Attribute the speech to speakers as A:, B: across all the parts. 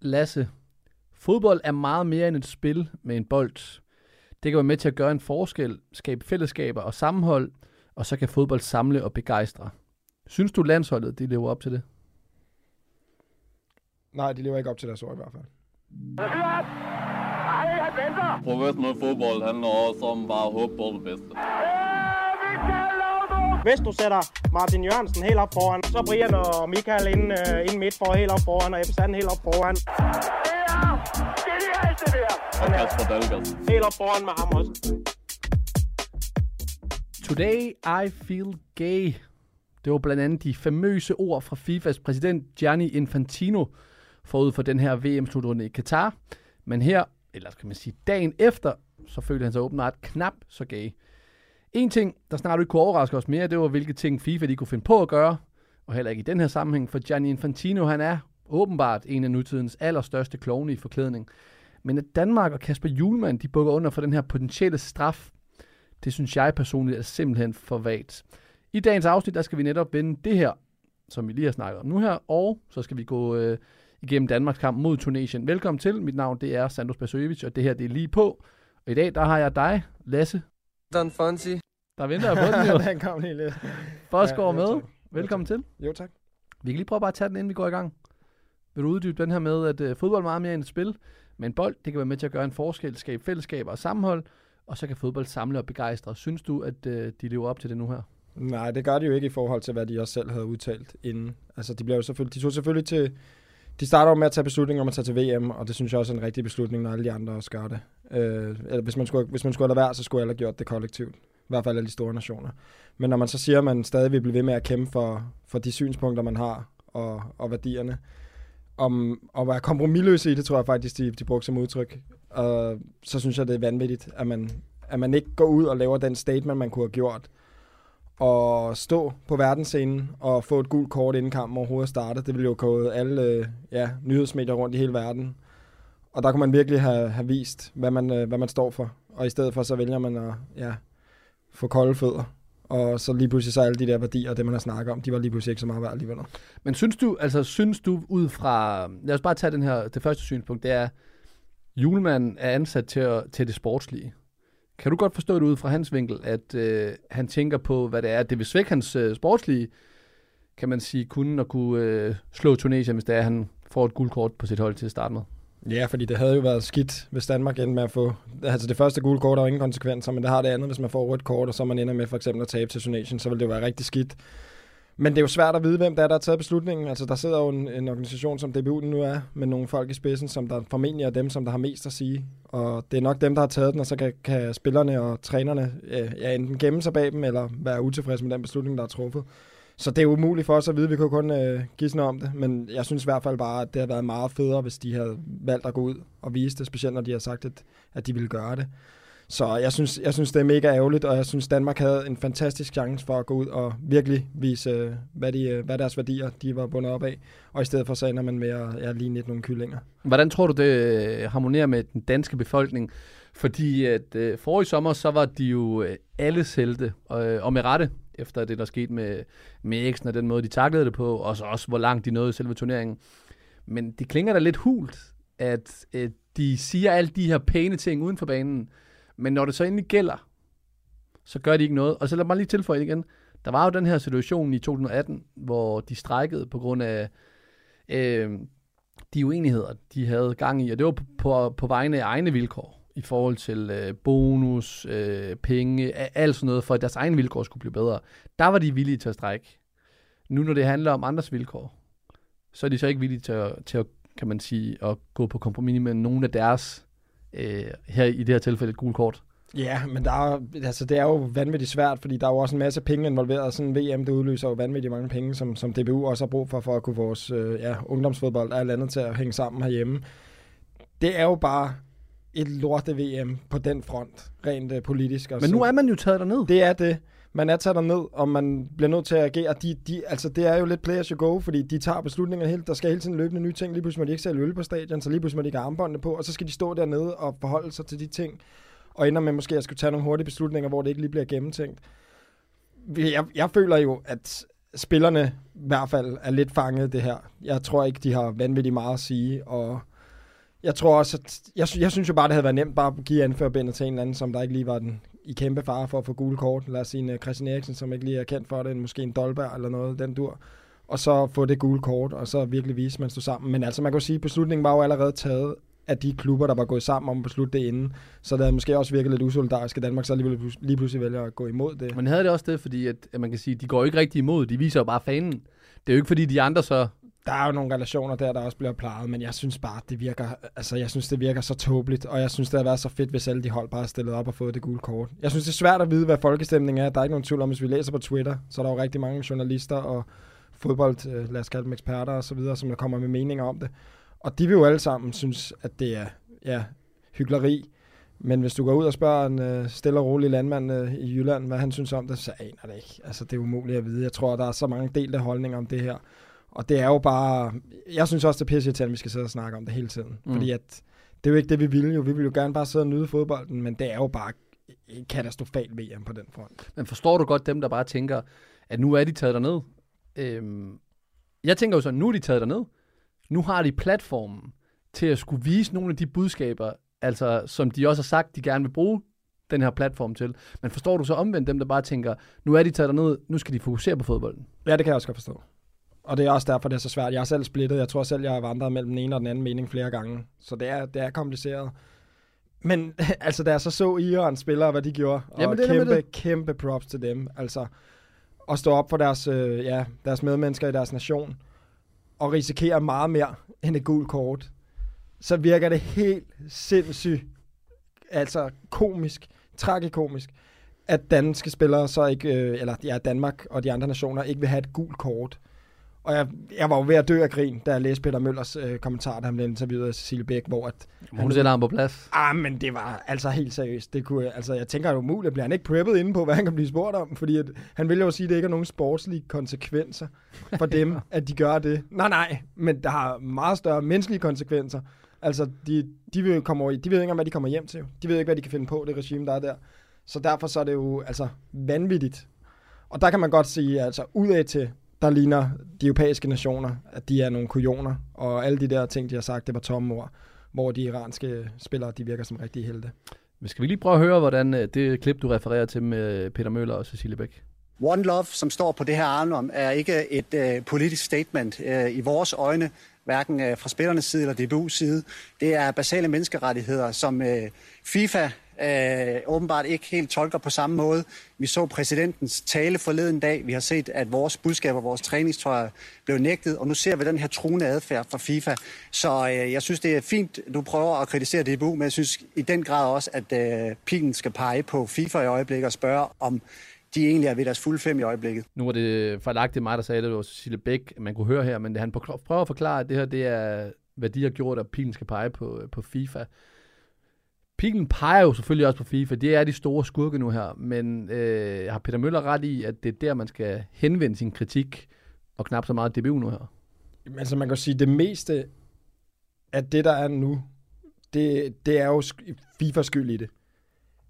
A: Lasse, fodbold er meget mere end et spil med en bold. Det kan være med til at gøre en forskel, skabe fællesskaber og sammenhold, og så kan fodbold samle og begejstre. Synes du, landsholdet de lever op til det?
B: Nej, de lever ikke op til deres ord i hvert fald.
C: Professionel fodbold handler også om bare at håbe på det bedste.
D: Hvis du sætter Martin Jørgensen helt op foran, så Brian og Michael ind, uh, ind midt for helt op foran, og Ebbe Sand helt op foran.
C: Og Kasper Dahlgaard.
D: Helt op foran med ham også.
A: Today I feel gay. Det var blandt andet de famøse ord fra FIFAs præsident Gianni Infantino forud for den her VM-slutrunde i Katar. Men her, eller skal man sige dagen efter, så følte han sig åbenbart knap så gay. En ting, der snart ikke kunne overraske os mere, det var, hvilke ting FIFA de kunne finde på at gøre, og heller ikke i den her sammenhæng, for Gianni Infantino, han er åbenbart en af nutidens allerstørste klovne i forklædning. Men at Danmark og Kasper Julemand, de bukker under for den her potentielle straf, det synes jeg personligt er simpelthen for vagt. I dagens afsnit, der skal vi netop vende det her, som vi lige har snakket om nu her, og så skal vi gå øh, igennem Danmarks kamp mod Tunesien. Velkommen til, mit navn det er Sandro Spasojevic, og det her det er lige på. Og i dag, der har jeg dig, Lasse,
E: Don Fonsi
A: der venter jeg på den jo.
B: Den kom lige lidt.
A: Forsgaard
B: Ja, jo,
A: med.
B: tak.
A: Velkommen til.
B: Jo, tak.
A: Vi kan lige prøve bare at tage den, inden vi går i gang. Vil du uddybe den her med, at øh, fodbold er meget mere end et spil, men bold, det kan være med til at gøre en forskel, skabe fællesskaber og sammenhold, og så kan fodbold samle og begejstre. Synes du, at øh, de lever op til det nu her?
B: Nej, det gør de jo ikke i forhold til, hvad de også selv havde udtalt inden. Altså, de, bliver jo selvfølgelig, de tog selvfølgelig til... De starter jo med at tage beslutninger om at tage til VM, og det synes jeg også er en rigtig beslutning, når alle de andre også gør det. Øh, eller hvis man, skulle, hvis man skulle have lade være, så skulle alle have gjort det kollektivt. I hvert fald af de store nationer. Men når man så siger, at man stadig vil blive ved med at kæmpe for, for de synspunkter, man har, og, og værdierne, om at være kompromilløse i det, tror jeg faktisk, de, de brugte som udtryk. Og så synes jeg, det er vanvittigt, at man, at man ikke går ud og laver den statement, man kunne have gjort, og stå på verdensscenen og få et gult kort inden kampen overhovedet startede. Det ville jo gå alle øh, ja, nyhedsmedier rundt i hele verden. Og der kunne man virkelig have, have vist, hvad man, øh, hvad man står for. Og i stedet for, så vælger man at ja, få kolde fødder. Og så lige pludselig så alle de der værdier, det man har snakket om, de var lige pludselig ikke så meget værd alligevel.
A: Men synes du, altså synes du ud fra, lad os bare tage den her, det første synspunkt, det er, julemanden er ansat til, at, til det sportslige. Kan du godt forstå det ud fra hans vinkel, at øh, han tænker på, hvad det er, det vil svække hans øh, sportslige, kan man sige, kunne at kunne øh, slå Tunesien, hvis det er, at han får et guldkort på sit hold til at starte med?
B: Ja, fordi det havde jo været skidt, hvis Danmark endte med at få... Altså det første gule kort har ingen konsekvenser, men det har det andet, hvis man får rødt kort, og så man ender med for eksempel at tabe til Tunesien, så vil det jo være rigtig skidt. Men det er jo svært at vide, hvem der er, der har taget beslutningen. Altså der sidder jo en, en organisation, som DBU nu er, med nogle folk i spidsen, som der formentlig er dem, som der har mest at sige. Og det er nok dem, der har taget den, og så kan, kan spillerne og trænerne øh, ja, enten gemme sig bag dem, eller være utilfredse med den beslutning, der er truffet. Så det er umuligt for os at vide, vi kunne kun øh, gisne om det, men jeg synes i hvert fald bare, at det har været meget federe, hvis de havde valgt at gå ud og vise det, specielt når de har sagt, at, at de ville gøre det. Så jeg synes, jeg synes, det er mega ærgerligt, og jeg synes, Danmark havde en fantastisk chance for at gå ud og virkelig vise, øh, hvad, de, øh, hvad deres værdier de var bundet op af, og i stedet for så ender man med at ja, ligne lidt nogle kyllinger.
A: Hvordan tror du, det øh, harmonerer med den danske befolkning? Fordi at øh, forrige sommer, så var de jo øh, alle helte, øh, og med rette, efter det, der skete med, med Eriksen og den måde, de taklede det på, og så også, hvor langt de nåede i selve turneringen. Men det klinger da lidt hult, at øh, de siger alle de her pæne ting uden for banen, men når det så endelig gælder, så gør de ikke noget. Og så lad mig lige tilføje igen. Der var jo den her situation i 2018, hvor de strækkede på grund af øh, de uenigheder, de havde gang i, og det var på, på, på vegne af egne vilkår i forhold til øh, bonus, øh, penge, alt sådan noget, for at deres egne vilkår skulle blive bedre. Der var de villige til at strække. Nu når det handler om andres vilkår, så er de så ikke villige til at, til at kan man sige, at gå på kompromis med nogle af deres, øh, her i det her tilfælde, et gult kort.
B: Ja, men der er, altså, det er jo vanvittigt svært, fordi der er jo også en masse penge involveret. Sådan en VM, det udløser jo vanvittigt mange penge, som, som DBU også har brug for, for at kunne vores øh, ja, ungdomsfodbold og alt andet til at hænge sammen herhjemme. Det er jo bare et lorte VM på den front, rent øh, politisk. Og
A: Men nu er man jo taget derned.
B: Det er det. Man er taget derned, og man bliver nødt til at agere. De, de, altså, det er jo lidt play as you go, fordi de tager beslutninger helt. Der skal hele tiden løbende nye ting. Lige pludselig må de ikke sælge øl på stadion, så lige pludselig må de ikke have armbåndene på, og så skal de stå dernede og forholde sig til de ting. Og ender med måske at skulle tage nogle hurtige beslutninger, hvor det ikke lige bliver gennemtænkt. Jeg, jeg føler jo, at spillerne i hvert fald er lidt fanget det her. Jeg tror ikke, de har vanvittigt meget at sige, og jeg tror også, at jeg, jeg synes jo bare, det havde været nemt bare at give anførbindet til en eller anden, som der ikke lige var den i kæmpe fare for at få gule kort. Lad os sige en øh, Christian Eriksen, som ikke lige er kendt for det, en, måske en Dolberg eller noget, den dur. Og så få det gule kort, og så virkelig vise, man stod sammen. Men altså, man kan jo sige, at beslutningen var jo allerede taget af de klubber, der var gået sammen om at beslutte det inden. Så det havde måske også virket lidt usolidarisk, at Danmark så lige, lige pludselig vælger at gå imod det.
A: Men havde det også det, fordi at, at man kan sige, de går jo ikke rigtig imod, de viser jo bare fanen. Det er jo ikke fordi de andre så
B: der er jo nogle relationer der, der også bliver plejet, men jeg synes bare, det virker, altså jeg synes, det virker så tåbeligt, og jeg synes, det havde været så fedt, hvis alle de hold bare har stillet op og fået det gule kort. Jeg synes, det er svært at vide, hvad folkestemningen er. Der er ikke nogen tvivl om, hvis vi læser på Twitter, så er der jo rigtig mange journalister og fodbold, øh, lad os kalde dem eksperter og så videre, som der kommer med meninger om det. Og de vil jo alle sammen synes, at det er ja, hyggeleri. Men hvis du går ud og spørger en øh, stille og rolig landmand øh, i Jylland, hvad han synes om det, så aner det ikke. Altså, det er umuligt at vide. Jeg tror, der er så mange delte holdninger om det her. Og det er jo bare... Jeg synes også, det er pisse at vi skal sidde og snakke om det hele tiden. Mm. Fordi at det er jo ikke det, vi vil jo. Vi vil jo gerne bare sidde og nyde fodbolden, men det er jo bare katastrofalt VM på den front.
A: Men forstår du godt dem, der bare tænker, at nu er de taget derned? Øhm, jeg tænker jo så, nu er de taget derned. Nu har de platformen til at skulle vise nogle af de budskaber, altså som de også har sagt, de gerne vil bruge den her platform til. Men forstår du så omvendt dem, der bare tænker, nu er de taget derned, nu skal de fokusere på fodbolden?
B: Ja, det kan jeg også godt forstå. Og det er også derfor, det er så svært. Jeg er selv splittet. Jeg tror selv, jeg har vandret mellem den ene og den anden mening flere gange. Så det er, det er kompliceret. Men altså, da jeg så så Iran spillere, hvad de gjorde, og Jamen, det kæmpe, det. kæmpe props til dem. Altså, at stå op for deres, øh, ja, deres medmennesker i deres nation, og risikere meget mere end et gult kort, så virker det helt sindssygt, altså komisk, tragikomisk, at danske spillere så ikke, øh, eller ja, Danmark og de andre nationer ikke vil have et gult kort. Og jeg, jeg var jo ved at dø af grin, da jeg læste Peter Møllers øh, kommentar, da han blev interviewet af Cecilie Bæk, hvor at...
A: Hun han, sætter ham på plads.
B: Ah, men det var altså helt seriøst. Det kunne, altså, jeg tænker, det er umuligt. Bliver han ikke preppet inde på, hvad han kan blive spurgt om? Fordi at, han vil jo sige, at det ikke er nogen sportslige konsekvenser for dem, at de gør det. Nej, nej, men der har meget større menneskelige konsekvenser. Altså, de, de, vil komme over, de ved ikke engang, hvad de kommer hjem til. De ved ikke, hvad de kan finde på, det regime, der er der. Så derfor så er det jo altså vanvittigt. Og der kan man godt sige, altså udad til, der ligner de europæiske nationer, at de er nogle kujoner, og alle de der ting, de har sagt, det var tomme ord, hvor de iranske spillere, de virker som rigtige helte.
A: Men skal vi lige prøve at høre, hvordan øh, det klip, du refererer til med Peter Møller og Cecilie Bæk?
E: One Love, som står på det her armbånd, er ikke et uh, politisk statement uh, i vores øjne, hverken uh, fra spillernes side eller DBU's side. Det er basale menneskerettigheder, som uh, FIFA øh, åbenbart ikke helt tolker på samme måde. Vi så præsidentens tale forleden dag. Vi har set, at vores budskaber, vores træningstøj blev nægtet, og nu ser vi den her truende adfærd fra FIFA. Så øh, jeg synes, det er fint, du prøver at kritisere DBU, men jeg synes i den grad også, at øh, pilen skal pege på FIFA i øjeblikket og spørge, om de egentlig er ved deres fulde fem i øjeblikket.
A: Nu var det fejlagtigt mig, der sagde det, det var Cecilie Bæk, man kunne høre her, men han prøver at forklare, at det her det er, hvad de har gjort, at pilen skal pege på, øh, på FIFA. Pilen peger jo selvfølgelig også på FIFA. Det er de store skurke nu her. Men øh, har Peter Møller ret i, at det er der, man skal henvende sin kritik, og knap så meget DBU nu her?
B: Jamen, altså man kan sige, det meste af det, der er nu, det, det er jo FIFA skyld i det.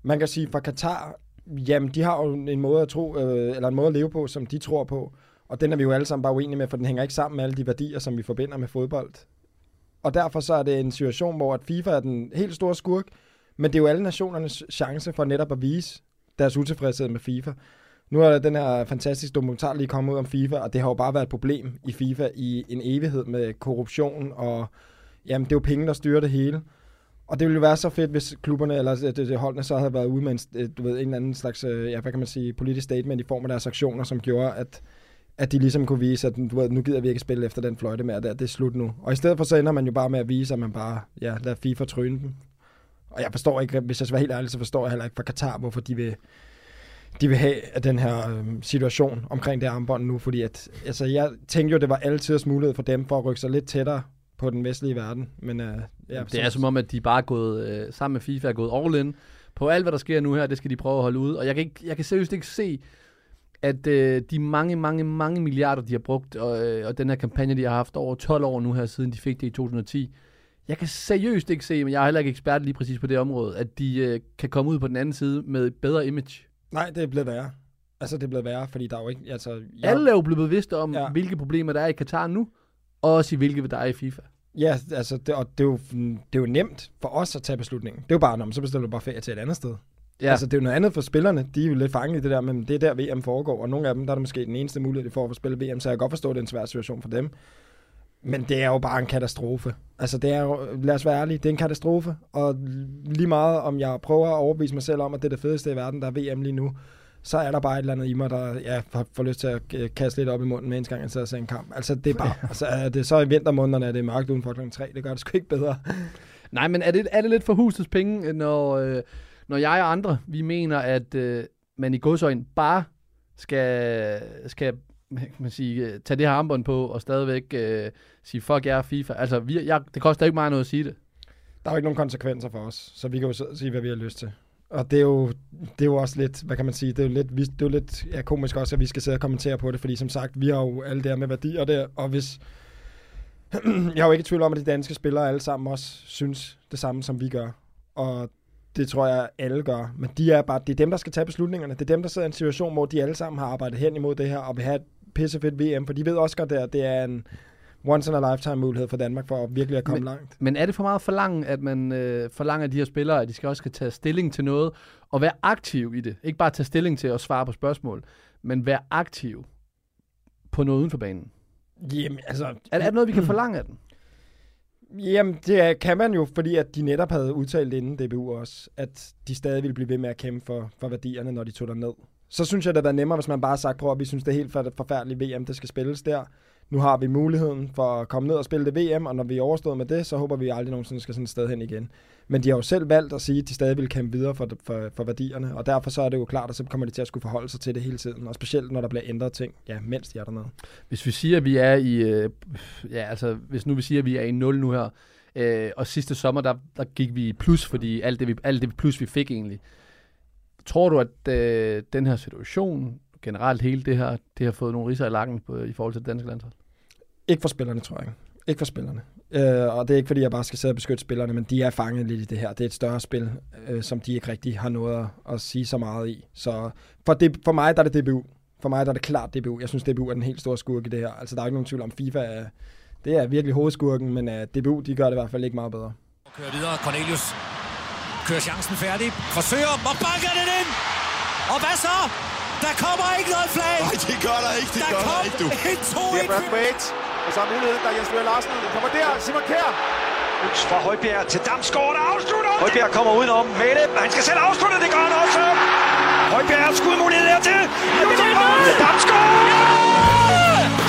B: Man kan sige, fra Katar, jamen de har jo en måde at tro, øh, eller en måde at leve på, som de tror på. Og den er vi jo alle sammen bare uenige med, for den hænger ikke sammen med alle de værdier, som vi forbinder med fodbold. Og derfor så er det en situation, hvor at FIFA er den helt store skurk, men det er jo alle nationernes chance for netop at vise deres utilfredshed med FIFA. Nu er der den her fantastiske dokumentar lige kommet ud om FIFA, og det har jo bare været et problem i FIFA i en evighed med korruption, og jamen, det er jo penge, der styrer det hele. Og det ville jo være så fedt, hvis klubberne eller øh, det, det holdene så havde været ude med en, øh, du ved, en eller anden slags, øh, ja, hvad kan man sige, politisk statement i form af deres aktioner, som gjorde, at, at de ligesom kunne vise, at du ved, nu gider vi ikke spille efter den fløjte mere, der, det er slut nu. Og i stedet for så ender man jo bare med at vise, at man bare ja, lader FIFA tryne dem og jeg forstår ikke, hvis jeg skal være helt ærlig, så forstår jeg heller ikke fra Katar, hvorfor de vil, de vil have den her øh, situation omkring det armbånd nu, fordi at, altså, jeg tænkte jo, det var altid mulighed for dem for at rykke sig lidt tættere på den vestlige verden. Men, øh, ja,
A: det er som om, at de bare er gået, øh, sammen med FIFA, er gået all in på alt, hvad der sker nu her, det skal de prøve at holde ud. Og jeg kan, ikke, jeg kan seriøst ikke se, at øh, de mange, mange, mange milliarder, de har brugt, og, øh, og den her kampagne, de har haft over 12 år nu her, siden de fik det i 2010, jeg kan seriøst ikke se, men jeg er heller ikke ekspert lige præcis på det område, at de øh, kan komme ud på den anden side med et bedre image.
B: Nej, det er blevet værre. Altså, det er blevet værre, fordi der er jo ikke... Altså, jeg.
A: Alle er jo blevet bevidste om,
B: Ja.
A: hvilke problemer der er i Katar nu, og også i hvilke der er i FIFA.
B: Ja, altså, det, og det er, jo, det er jo nemt for os at tage beslutningen. Det er jo bare, når så bestiller du bare ferie til et andet sted. Ja. Altså, det er jo noget andet for spillerne. De er jo lidt fanget i det der, men det er der VM foregår, og nogle af dem, der er det måske den eneste mulighed, de får for at spille VM, så jeg kan godt forstå, at det er en svær situation for dem. Men det er jo bare en katastrofe. Altså, det er jo, lad os være ærlige, det er en katastrofe, og lige meget om jeg prøver at overbevise mig selv om, at det er det fedeste i verden, der er VM lige nu, så er der bare et eller andet i mig, der ja, får, lyst til at øh, kaste lidt op i munden, mens gang jeg sidder og ser en kamp. Altså, det er bare, altså, er det så i vintermånederne, er det mørkt udenfor klokken 3, det gør det sgu ikke bedre.
A: Nej, men er det, er det lidt for husets penge, når, øh, når jeg og andre, vi mener, at øh, man i godsøjne bare skal, skal kan man sige, øh, tage det her armbånd på og stadigvæk øh, sige, fuck jer FIFA. Altså, vi, jeg, det koster ikke mig noget at sige det.
B: Der er jo ikke nogen konsekvenser for os, så vi kan jo sige, hvad vi har lyst til. Og det er jo, det er jo også lidt, hvad kan man sige, det er jo lidt, det er jo lidt ja, komisk også, at vi skal sidde og kommentere på det, fordi som sagt, vi har jo alle der med værdier der, og hvis, jeg er jo ikke i tvivl om, at de danske spillere alle sammen også synes det samme, som vi gør. Og det tror jeg, alle gør. Men de er bare, det er dem, der skal tage beslutningerne. Det er dem, der sidder i en situation, hvor de alle sammen har arbejdet hen imod det her, og vil have et pissefedt VM, for de ved også godt, at det er en once in a lifetime mulighed for Danmark for at virkelig at komme
A: Men-
B: langt.
A: Men er det for meget at forlange, at man øh, forlanger af de her spillere, at de skal også skal tage stilling til noget, og være aktiv i det? Ikke bare tage stilling til at svare på spørgsmål, men være aktiv på noget uden for banen.
B: Jamen, altså,
A: Er, er det noget, vi kan forlange af den?
B: Jamen, det kan man jo, fordi at de netop havde udtalt inden DBU også, at de stadig ville blive ved med at kæmpe for, for værdierne, når de tog ned. Så synes jeg, det havde været nemmere, hvis man bare har sagt, prøv at vi synes, det er helt forfærdeligt VM, det skal spilles der. Nu har vi muligheden for at komme ned og spille det VM, og når vi er overstået med det, så håber vi aldrig nogensinde skal sådan et sted hen igen. Men de har jo selv valgt at sige, at de stadig vil kæmpe videre for, for, for værdierne, og derfor så er det jo klart, at så kommer de til at skulle forholde sig til det hele tiden, og specielt når der bliver ændret ting, ja, mens de er dernede.
A: Hvis vi siger, at vi er i... Øh, ja, altså, hvis nu vi siger, at vi er i 0 nu her, øh, og sidste sommer, der, der gik vi i plus, fordi alt det, vi, alt det plus, vi fik egentlig. Tror du, at øh, den her situation, generelt hele det her, det har fået nogle riser i lakken på, i forhold til det danske landshold?
B: Ikke for spillerne, tror jeg. Ikke for spillerne. Øh, og det er ikke, fordi jeg bare skal sidde og beskytte spillerne, men de er fanget lidt i det her. Det er et større spil, øh, som de ikke rigtig har noget at, at sige så meget i. Så for, det, for mig der er det DBU. For mig der er det klart DBU. Jeg synes, DBU er den helt store skurk i det her. Altså, der er ikke nogen tvivl om, FIFA er, det er virkelig hovedskurken, men uh, DBU, de gør det i hvert fald ikke meget bedre.
F: Kører videre. Cornelius kører chancen færdig. Forsøger og banker den ind. Og hvad så? Der kommer ikke noget flag.
G: Nej, det gør der ikke. Det
F: Der
G: gør der ikke, du.
F: en 2
H: Det er Brad Wade. Og så er muligheden, der er Jens Løger Larsen. Den kommer der. Simon Kjær.
I: Ups fra Højbjerg til Damsgaard, der afslutter. Højbjerg kommer udenom. Mette, han skal selv afslutte, det gør han også. Højbjerg har skudmulighed her til. Damsgaard!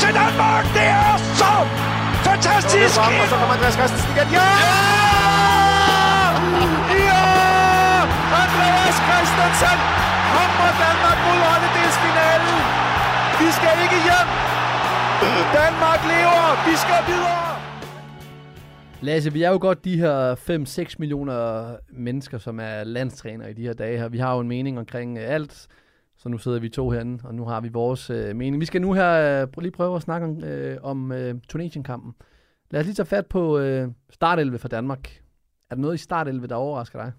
I: Til Danmark, det er så fantastisk.
H: Og så kommer Andreas Christensen igen. Ja! Ja! Andreas Christensen kommer Danmark mod ottendelsfinalen. Vi skal ikke hjem. Danmark lever. Vi skal videre.
A: Lasse, vi er jo godt de her 5-6 millioner mennesker, som er landstræner i de her dage her. Vi har jo en mening omkring øh, alt, så nu sidder vi to herinde, og nu har vi vores øh, mening. Vi skal nu her øh, lige prøve at snakke om, øh, om øh, Tunesien-kampen. Lad os lige tage fat på øh, startelve for Danmark. Er der noget i startelve, der overrasker dig?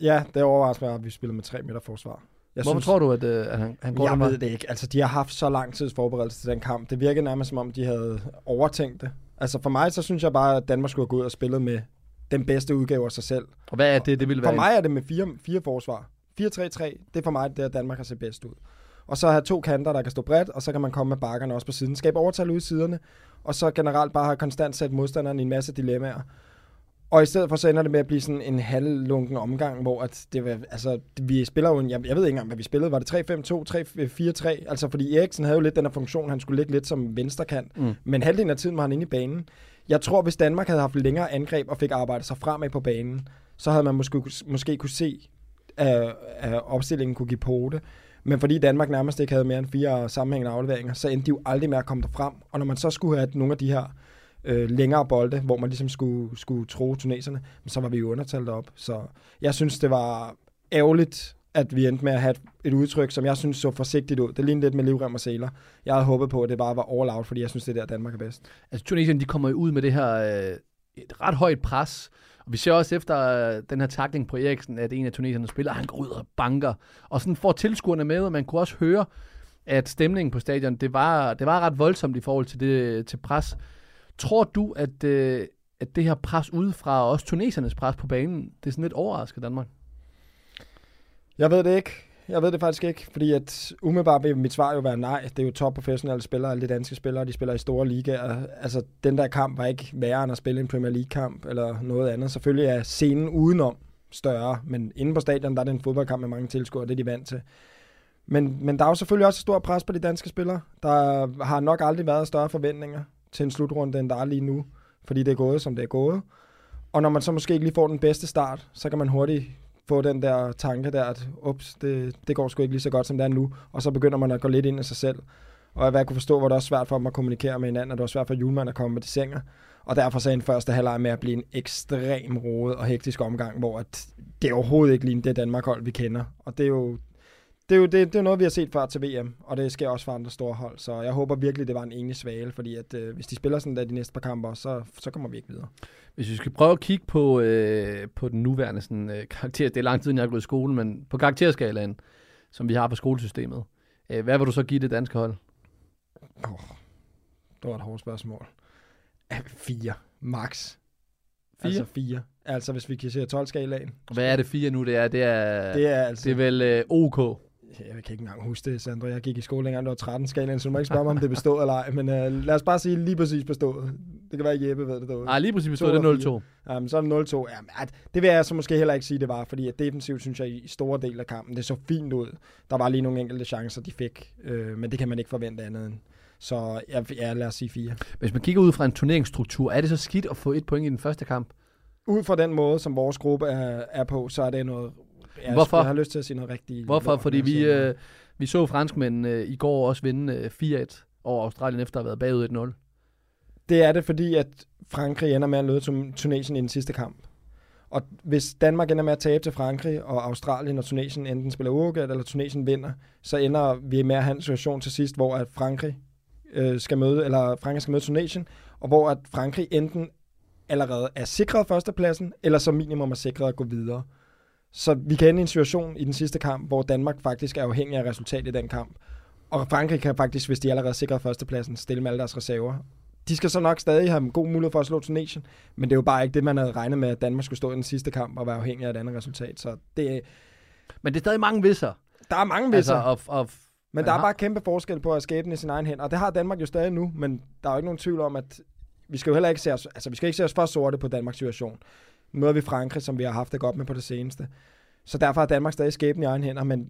B: Ja, det overrasker mig, at vi spiller med 3 meter forsvar. Jeg
A: Hvorfor tror du, at, øh, at han, han går
B: Jeg ved det ikke. Altså, de har haft så lang tids forberedelse til den kamp. Det virker nærmest, som om de havde overtænkt det. Altså, for mig, så synes jeg bare, at Danmark skulle have gået ud og spillet med den bedste udgave af sig selv.
A: Og hvad er det, det ville
B: For
A: være?
B: mig er det med fire, fire forsvar. 4-3-3, det er for mig, det er Danmark har set bedst ud. Og så have to kanter, der kan stå bredt, og så kan man komme med bakkerne også på siden. Skabe overtal ud i siderne, og så generelt bare have konstant sat modstanderen i en masse dilemmaer. Og i stedet for, så ender det med at blive sådan en halvlunken omgang, hvor at det var, altså, vi spiller jo en, jeg, jeg ved ikke engang, hvad vi spillede. Var det 3-5-2, 3-4-3? Altså, fordi Eriksen havde jo lidt den her funktion, han skulle ligge lidt som venstrekant.
A: Mm.
B: Men halvdelen af tiden var han inde i banen. Jeg tror, hvis Danmark havde haft længere angreb og fik arbejdet sig fremad på banen, så havde man måske, måske kunne se, at, at opstillingen kunne give på det. Men fordi Danmark nærmest ikke havde mere end fire sammenhængende afleveringer, så endte de jo aldrig med at komme derfrem. Og når man så skulle have nogle af de her øh, længere bolde, hvor man ligesom skulle, skulle tro tuneserne, så var vi jo undertalt op. Så jeg synes, det var ærgerligt, at vi endte med at have et, et udtryk, som jeg synes så forsigtigt ud. Det lignede lidt med livrem og sæler. Jeg havde håbet på, at det bare var all out, fordi jeg synes, det er der, Danmark er bedst.
A: Altså, Tunesien, de kommer jo ud med det her øh, et ret højt pres, Og vi ser også efter øh, den her takling på Eriksen, at en af tuneserne spiller, han går ud og banker, og sådan får tilskuerne med, og man kunne også høre, at stemningen på stadion, det var, det var ret voldsomt i forhold til, det, til pres. Tror du, at, øh, at det her pres udefra, og også tunesernes pres på banen, det er sådan lidt overrasker Danmark?
B: Jeg ved det ikke. Jeg ved det faktisk ikke, fordi at umiddelbart vil mit svar jo være nej. Det er jo top professionelle spillere, alle de danske spillere, de spiller i store ligaer. Altså, den der kamp var ikke værre end at spille en Premier League-kamp eller noget andet. Selvfølgelig er scenen udenom større, men inde på stadion, der er det en fodboldkamp med mange tilskuere, det er de vant til. Men, men der er jo selvfølgelig også et stort pres på de danske spillere. Der har nok aldrig været større forventninger til en slutrunde, end der er lige nu, fordi det er gået, som det er gået. Og når man så måske ikke lige får den bedste start, så kan man hurtigt få den der tanke der, at ups, det, det går sgu ikke lige så godt, som det er nu. Og så begynder man at gå lidt ind i sig selv. Og hvad jeg kunne forstå, var det også svært for dem at kommunikere med hinanden, og det var svært for Julemand at komme med de sænger. Og derfor så en første halvleg med at blive en ekstrem rodet og hektisk omgang, hvor at det overhovedet ikke ligner det Danmark-hold, vi kender. Og det er jo det er jo det, det er noget, vi har set før til VM, og det sker også for andre store hold. Så jeg håber virkelig, det var en enig svale, fordi at, øh, hvis de spiller sådan der de næste par kampe, så, så kommer vi ikke videre.
A: Hvis vi skal prøve at kigge på, øh, på den nuværende sådan, øh, karakter, det er lang tid, jeg er gået i skole, men på karakterskalaen, som vi har på skolesystemet, øh, hvad vil du så give det danske hold?
B: Oh, det var et hårdt spørgsmål. Fire, max.
A: Fire?
B: Altså fire. Altså hvis vi kan se 12-skalaen.
A: Hvad er det fire nu? Det er, det er,
B: Det er altså...
A: det er vel øh, OK.
B: Jeg kan ikke engang huske det, Sandra. Jeg gik i skole længere, det var 13 skalaen, så du må ikke spørge mig, om det bestod eller ej. Men uh, lad os bare sige lige præcis bestået. Det kan være, at Jeppe ved det derude.
A: Nej, lige præcis bestod
B: To
A: det
B: eller
A: 0-2.
B: Jamen, så er det 0-2. Jamen, at, det vil jeg så måske heller ikke sige, det var, fordi at defensivt synes jeg i store del af kampen, det så fint ud. Der var lige nogle enkelte chancer, de fik, øh, men det kan man ikke forvente andet end. Så ja, ja, lad os sige fire.
A: Hvis man kigger ud fra en turneringsstruktur, er det så skidt at få et point i den første kamp?
B: Ud fra den måde, som vores gruppe er, er på, så er det noget... Jeg,
A: Hvorfor?
B: Jeg har lyst til at sige noget rigtigt.
A: Hvorfor?
B: lort,
A: Fordi vi, øh, vi så franskmændene øh, i går også vinde øh, 4-1 over Australien efter at have været bagud 1-0.
B: Det er det, fordi at Frankrig ender med at løbe til Tunesien i den sidste kamp. Og hvis Danmark ender med at tabe til Frankrig, og Australien og Tunesien enten spiller uafgjort, eller Tunesien vinder, så ender vi med at have en situation til sidst, hvor at Frankrig øh, skal møde, eller Frankrig skal møde Tunesien, og hvor at Frankrig enten allerede er sikret førstepladsen, eller som minimum er sikret at gå videre. Så vi kan ende i en situation i den sidste kamp, hvor Danmark faktisk er afhængig af resultatet i den kamp. Og Frankrig kan faktisk, hvis de allerede er sikret førstepladsen, stille med alle deres reserver. De skal så nok stadig have en god mulighed for at slå Tunesien, men det er jo bare ikke det, man havde regnet med, at Danmark skulle stå i den sidste kamp og være afhængig af et andet resultat. Så det,
A: Men det er stadig mange visser.
B: der er mange visser,
A: Altså, og, og,
B: men der er
A: Aha.
B: bare kæmpe forskel på at skabe i sin egen hænder. Og det har Danmark jo stadig nu, men der er jo ikke nogen tvivl om, at vi skal jo heller ikke se os, altså vi skal ikke se os for sorte på Danmarks situation. Møder vi Frankrig, som vi har haft det godt med på det seneste. Så derfor har Danmark stadig skæbnen i egen hænder, men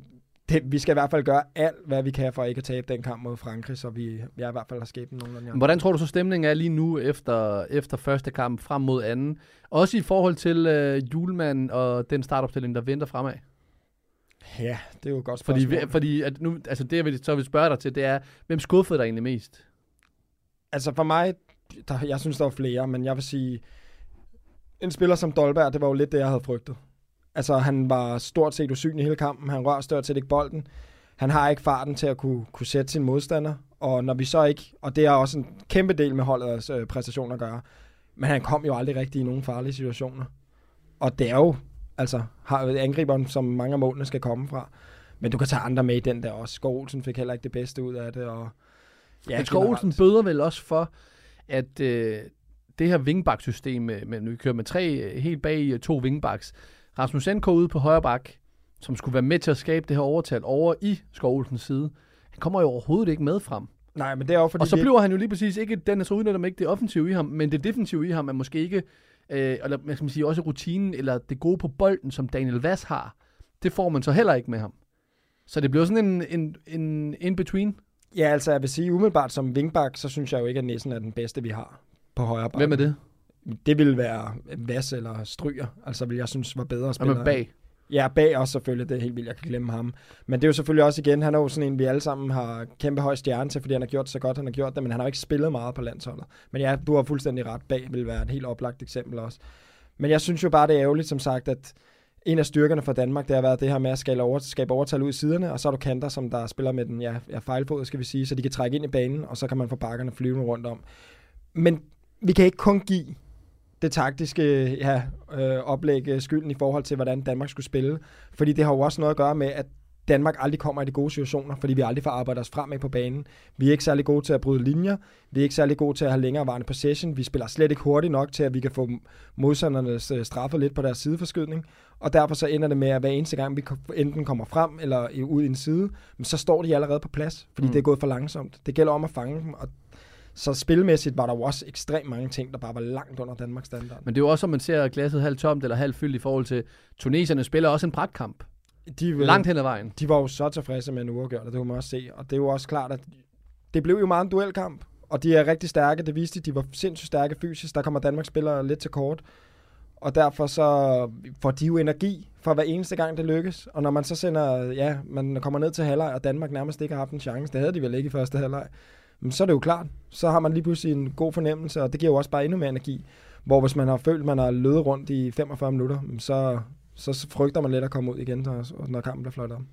B: det, vi skal i hvert fald gøre alt, hvad vi kan for ikke at tabe den kamp mod Frankrig, så vi, vi er i hvert fald har skæbnen nogenlunde.
A: Hvordan tror du så stemningen er lige nu efter, efter første kamp frem mod anden? Også i forhold til øh, julemanden og den startopstilling, der venter fremad.
B: Ja, det er jo et godt
A: Fordi,
B: spørgsmål.
A: vi, fordi at nu, altså det, jeg vil, så vil spørge dig til, det er, hvem skuffede dig egentlig mest?
B: Altså for mig, der, jeg synes, der var flere, men jeg vil sige, en spiller som Dolberg, det var jo lidt det, jeg havde frygtet. Altså han var stort set usynlig hele kampen, han rørte stort set ikke bolden. Han har ikke farten til at kunne, kunne sætte sin modstander, og når vi så ikke, og det er også en kæmpe del med holdets øh, præstation at gøre, men han kom jo aldrig rigtig i nogen farlige situationer. Og det er jo, altså, har angriberen, som mange af målene skal komme fra. Men du kan tage andre med i den der også. Skov Olsen fik heller ikke det bedste ud af det, og
A: Ja, Men Skov Olsen bøder vel også for, at øh, det her wingback-system, med, med, nu vi kører med tre øh, helt bag i to wingbacks, Rasmus Enko ude på højre bak, som skulle være med til at skabe det her overtal over i Skov Olsens side, han kommer jo overhovedet ikke med frem.
B: Nej, men det er jo fordi...
A: Og så
B: vi-
A: bliver han jo lige præcis ikke, den er så udnytter man ikke det offensive i ham, men det defensive i ham er måske ikke, øh, eller hvad skal man sige, også rutinen, eller det gode på bolden, som Daniel Vass har, det får man så heller ikke med ham. Så det bliver sådan en, en, en in-between.
B: Ja, altså jeg vil sige, umiddelbart som wingback, så synes jeg jo ikke, at Nissen er den bedste, vi har på højre bakke.
A: Hvem er det?
B: Det ville være Vass eller Stryger, altså vil jeg synes var bedre
A: Hvem
B: spillere.
A: er bag?
B: Ja, bag også selvfølgelig, det er helt vildt, jeg kan glemme ham. Men det er jo selvfølgelig også igen, han er jo sådan en, vi alle sammen har kæmpe høj stjerne til, fordi han har gjort så godt, han har gjort det, men han har jo ikke spillet meget på landsholdet. Men ja, du har fuldstændig ret, bag vil være et helt oplagt eksempel også. Men jeg synes jo bare, det er ærgerligt, som sagt, at en af styrkerne for Danmark, det har været det her med at skabe, over, skabe overtal ud i siderne, og så har du kanter, som der spiller med den ja, ja, fejlfod, skal vi sige, så de kan trække ind i banen, og så kan man få bakkerne flyvende rundt om. Men vi kan ikke kun give det taktiske ja, øh, oplæg øh, skylden i forhold til, hvordan Danmark skulle spille. Fordi det har jo også noget at gøre med, at Danmark aldrig kommer i de gode situationer, fordi vi aldrig får arbejdet os fremad på banen. Vi er ikke særlig gode til at bryde linjer. Vi er ikke særlig gode til at have længerevarende possession. Vi spiller slet ikke hurtigt nok til, at vi kan få modstandernes øh, straffet lidt på deres sideforskydning. Og derfor så ender det med, at hver eneste gang vi enten kommer frem eller ud i en side, så står de allerede på plads, fordi mm. det er gået for langsomt. Det gælder om at fange dem, og så spilmæssigt var der jo også ekstremt mange ting, der bare var langt under Danmarks standard.
A: Men det er jo også, om man ser glasset halvt tomt eller halvt fyldt i forhold til, tuneserne spiller også en pragtkamp. De, langt hen ad vejen.
B: De var jo så tilfredse med en uafgjort, og det kunne man også se. Og det er jo også klart, at det blev jo meget en duelkamp. Og de er rigtig stærke, det viste de. De var sindssygt stærke fysisk. Der kommer Danmarks spillere lidt til kort. Og derfor så får de jo energi for hver eneste gang, det lykkes. Og når man så sender, ja, man kommer ned til halvleg, og Danmark nærmest ikke har haft en chance, det havde de vel ikke i første halvleg, så er det jo klart. Så har man lige pludselig en god fornemmelse, og det giver jo også bare endnu mere energi. Hvor hvis man har følt, at man har løbet rundt i 45 minutter, så, så frygter man lidt at komme ud igen, når kampen bliver flot om.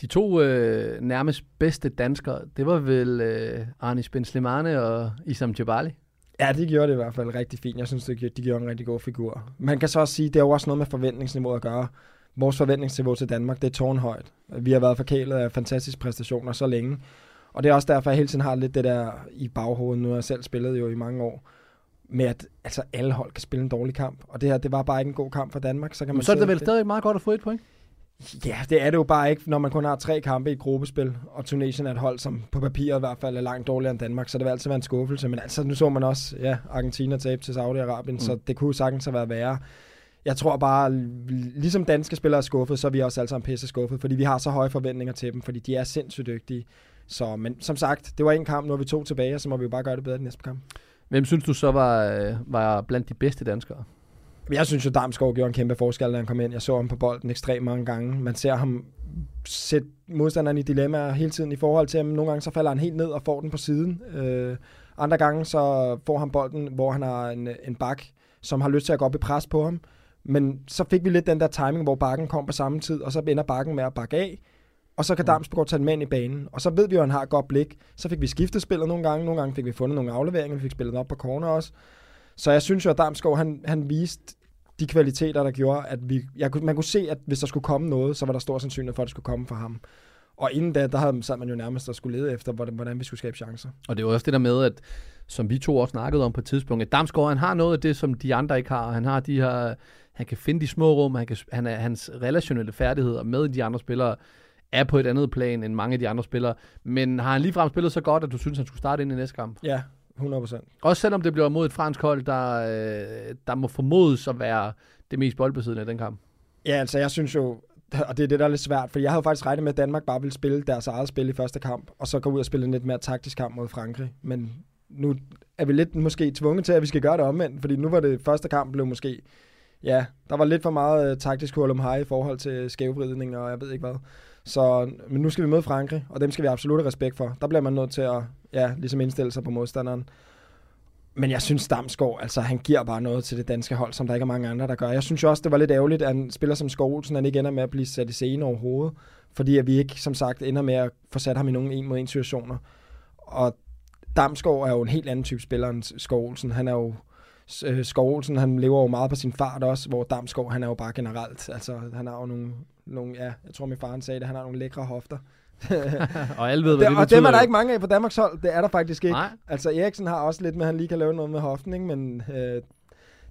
A: De to øh, nærmest bedste danskere, det var vel øh, Arnis Ben Slimane og Isam Jabali?
B: Ja, de gjorde det i hvert fald rigtig fint. Jeg synes, de gjorde en rigtig god figur. Man kan så også sige, det er jo også noget med forventningsniveau at gøre. Vores forventningsniveau til Danmark, det er tårnhøjt. Vi har været forkælet af fantastiske præstationer så længe. Og det er også derfor, jeg hele tiden har lidt det der i baghovedet. Nu har jeg selv spillet jo i mange år med at altså, alle hold kan spille en dårlig kamp. Og det her, det var bare ikke en god kamp for Danmark. Så, kan man
A: Men så er det vel det. stadig meget godt at få et point?
B: Ja, det er det jo bare ikke, når man kun har tre kampe i gruppespil, og Tunesien er et hold, som på papiret i hvert fald er langt dårligere end Danmark, så det vil altid være en skuffelse. Men altså, nu så man også, ja, Argentina tabe til Saudi-Arabien, mm. så det kunne sagtens have været værre. Jeg tror bare, ligesom danske spillere er skuffet, så er vi også alle sammen pisse skuffet, fordi vi har så høje forventninger til dem, fordi de er sindssygt dygtige. Så, men som sagt, det var en kamp, nu er vi to tilbage, og så må vi jo bare gøre det bedre i næste kamp.
A: Hvem synes du så var, øh, var blandt de bedste danskere?
B: Jeg synes jo, Damsgaard gjorde en kæmpe forskel, da han kom ind. Jeg så ham på bolden ekstremt mange gange. Man ser ham sætte modstanderen i dilemmaer hele tiden i forhold til, at nogle gange så falder han helt ned og får den på siden. Øh, andre gange så får han bolden, hvor han har en, en bak, som har lyst til at gå op i pres på ham. Men så fik vi lidt den der timing, hvor bakken kom på samme tid, og så ender bakken med at bakke af og så kan mm. Damsgaard tage den med ind i banen. Og så ved vi jo, at han har et godt blik. Så fik vi skiftet spillet nogle gange. Nogle gange fik vi fundet nogle afleveringer. Vi fik spillet op på corner også. Så jeg synes jo, at Damsgaard, han, han viste de kvaliteter, der gjorde, at vi, jeg, man kunne se, at hvis der skulle komme noget, så var der stor sandsynlighed for, at det skulle komme fra ham. Og inden da, der havde sad man jo nærmest at skulle lede efter, hvordan, hvordan vi skulle skabe chancer.
A: Og det er også det der med, at som vi to også snakkede om på et tidspunkt, at Damsgaard, han har noget af det, som de andre ikke har. Han har de her, han kan finde de små rum, han kan, han er, hans relationelle færdigheder med de andre spillere er på et andet plan end mange af de andre spillere. Men har han ligefrem spillet så godt, at du synes, han skulle starte ind i næste kamp?
B: Ja, 100%.
A: Også selvom det bliver mod et fransk hold, der, øh, der må formodes at være det mest boldbesiddende i den kamp.
B: Ja, altså jeg synes jo, og det er det, der er lidt svært, for jeg havde faktisk regnet med, at Danmark bare ville spille deres eget spil i første kamp, og så gå ud og spille en lidt mere taktisk kamp mod Frankrig. Men nu er vi lidt måske tvunget til, at vi skal gøre det omvendt, fordi nu var det første kamp blev måske, ja, der var lidt for meget uh, taktisk hurlum i forhold til skævvridning, og jeg ved ikke hvad. Så, men nu skal vi møde Frankrig, og dem skal vi absolut have respekt for. Der bliver man nødt til at ja, ligesom indstille sig på modstanderen. Men jeg synes, Damsgaard, altså han giver bare noget til det danske hold, som der ikke er mange andre, der gør. Jeg synes også, det var lidt ærgerligt, at en spiller som Skovolsen, han ikke ender med at blive sat i scene overhovedet. Fordi at vi ikke, som sagt, ender med at få sat ham i nogle en mod en situationer. Og Damsgaard er jo en helt anden type spiller end Skovolsen. Han er jo øh, han lever jo meget på sin fart også, hvor Damsgaard, han er jo bare generelt, altså han har jo nogle, nogle ja, jeg tror min far sagde det, han har nogle lækre hofter.
A: og alle ved, hvad det,
B: det Og dem er der ikke mange af på Danmarks hold, det er der faktisk ikke. Nej. Altså Eriksen har også lidt med, at han lige kan lave noget med hoften, ikke? men øh,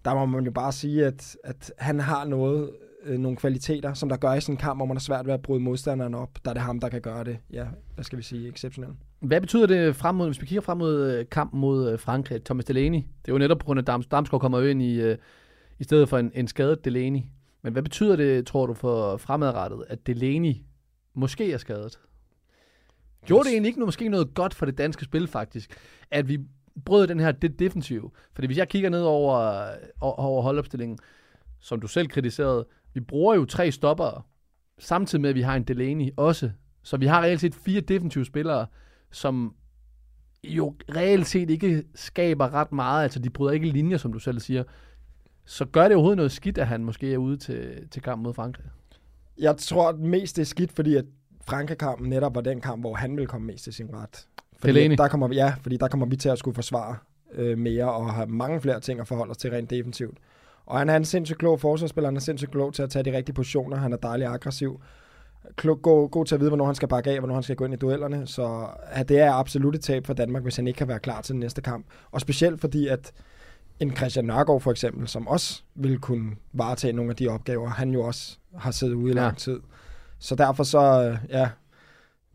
B: der må man jo bare sige, at, at han har noget, øh, nogle kvaliteter, som der gør i sådan en kamp, hvor man er svært ved at bryde modstanderen op. Der er det ham, der kan gøre det, ja, hvad skal vi sige, exceptionelt.
A: Hvad betyder det frem mod, hvis vi kigger frem mod øh, kampen mod øh, Frankrig, Thomas Delaney? Det er jo netop på grund af, Dams, Damsgaard kommer jo ind i, øh, i stedet for en, en skadet Delaney. Men hvad betyder det, tror du, for fremadrettet, at Delaney måske er skadet? Gjorde det egentlig ikke noget, måske noget godt for det danske spil, faktisk? At vi brød den her det defensive. Fordi hvis jeg kigger ned over, over holdopstillingen, som du selv kritiserede, vi bruger jo tre stopper, samtidig med, at vi har en Delaney også. Så vi har reelt set fire defensive spillere, som jo reelt set ikke skaber ret meget. Altså, de bryder ikke linjer, som du selv siger. Så gør det overhovedet noget skidt, at han måske er ude til, til kamp mod Frankrig?
B: Jeg tror at mest det er skidt, fordi at Frankrig-kampen netop var den kamp, hvor han ville komme mest til sin ret. Fordi
A: Delaney.
B: der kommer ja, fordi der kommer vi til at skulle forsvare øh, mere, og har mange flere ting at forholde os til rent defensivt. Og han er en sindssygt klog forsvarsspiller, han er sindssygt klog til at tage de rigtige positioner, han er dejlig aggressiv, klog, god, god til at vide, hvornår han skal bakke af, hvornår han skal gå ind i duellerne, så ja, det er absolut et tab for Danmark, hvis han ikke kan være klar til den næste kamp. Og specielt fordi, at en Christian Nørgaard for eksempel, som også vil kunne varetage nogle af de opgaver, han jo også har siddet ude i lang tid. Så derfor så, øh, ja,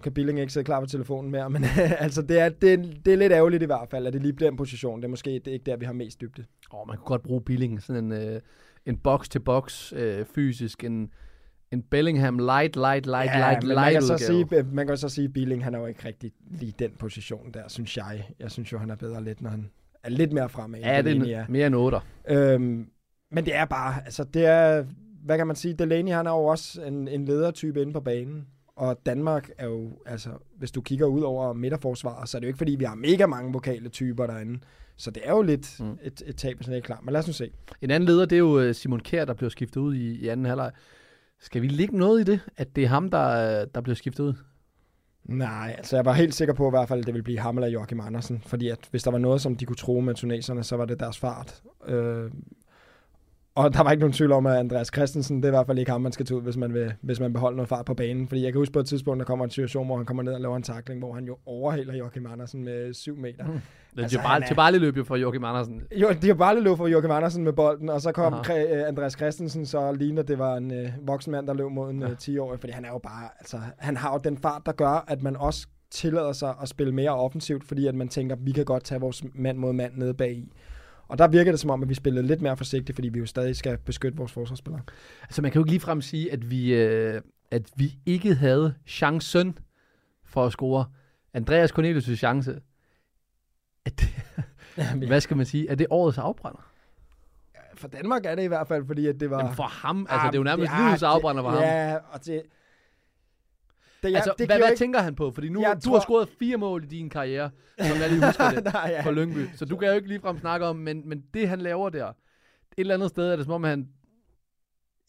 B: kan Billing ikke sidde klar på telefonen mere, men altså det er, det, er, det er lidt ærgerligt i hvert fald, at det lige bliver en position. Det er måske det er ikke der, vi har mest dybde.
A: Åh, oh, man kunne godt bruge Billing, sådan en, øh, en box-til-box øh, fysisk, en, en Bellingham light, light, light,
B: ja,
A: light, light
B: man kan, så sige, man kan så sige, at Billing han er jo ikke rigtig lige den position der, synes jeg. Jeg synes jo, han er bedre lidt, når han er lidt mere fremad.
A: Ja, det er mere end 8.
B: Øhm, men det er bare, altså det er, hvad kan man sige, Delaney han er jo også en, en ledertype inde på banen. Og Danmark er jo, altså, hvis du kigger ud over midterforsvaret, så er det jo ikke, fordi vi har mega mange vokale typer derinde. Så det er jo lidt mm. et, et tab, det er klar. Men lad os nu se.
A: En anden leder, det er jo øh, Simon Kjær, der bliver skiftet ud i, i anden halvleg. Skal vi ligge noget i det, at det er ham, der, der bliver skiftet ud?
B: Nej, altså jeg var helt sikker på i hvert fald, at det ville blive ham eller Joachim Andersen. Fordi at hvis der var noget, som de kunne tro med tuneserne, så var det deres fart. Øh, og der var ikke nogen tvivl om, at Andreas Christensen, det er i hvert fald ikke ham, man skal tage ud, hvis man, vil, hvis man beholder noget fart på banen. Fordi jeg kan huske på et tidspunkt, der kommer en situation, hvor han kommer ned og laver en takling, hvor han jo overhaler Joachim Andersen med 7 meter. Mm.
A: Altså, bare, er... bare løb jo for Joachim Andersen.
B: Jo, de har bare løbet for Joachim Andersen med bolden, og så kom Aha. Øh, Andreas Christensen så ligner det var en øh, voksen mand, der løb mod en ja. øh, 10-årig, fordi han er jo bare, altså, han har jo den fart, der gør, at man også tillader sig at spille mere offensivt, fordi at man tænker, vi kan godt tage vores mand mod mand nede bag i. Og der virker det som om, at vi spillede lidt mere forsigtigt, fordi vi jo stadig skal beskytte vores forsvarsspillere.
A: Altså man kan jo ikke ligefrem sige, at vi, øh, at vi ikke havde chancen for at score. Andreas Cornelius' chance. At det, hvad skal man sige? Er det årets afbrænder?
B: For Danmark er det i hvert fald, fordi at det var...
A: Jamen for ham, altså det er jo nærmest livets afbrænder for
B: ja,
A: ham.
B: Ja, og det,
A: det, ja, altså, det hvad, hvad ikke... tænker han på? Fordi nu, jeg du tror... har scoret fire mål i din karriere, som jeg lige husker det, Nej, ja. for Lyngby. Så du kan jo ikke ligefrem snakke om, men, men det han laver der, et eller andet sted er det som om, han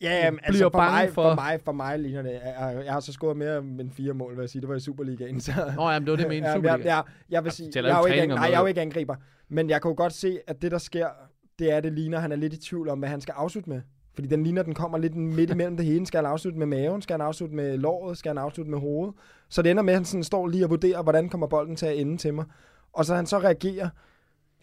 B: Ja, jamen, altså for, bange mig, for... for mig, for mig ligner det. Jeg, jeg har så scoret mere end fire mål, vil jeg sige. Det var i Superligaen. Så...
A: Nå, jamen, det var det, jeg mente.
B: Superligaen. Jeg, jeg, jeg vil sige, jeg er, jo ikke, nej, jeg er jo ikke angriber. Men jeg kan jo godt se, at det, der sker, det er, det ligner, han er lidt i tvivl om, hvad han skal afslutte med. Fordi den ligner, den kommer lidt midt imellem det hele. Skal han afslutte med maven? Skal han afslutte med låret? Skal han afslutte med hovedet? Så det ender med, at han sådan står lige og vurderer, hvordan kommer bolden til at ende til mig. Og så han så reagerer,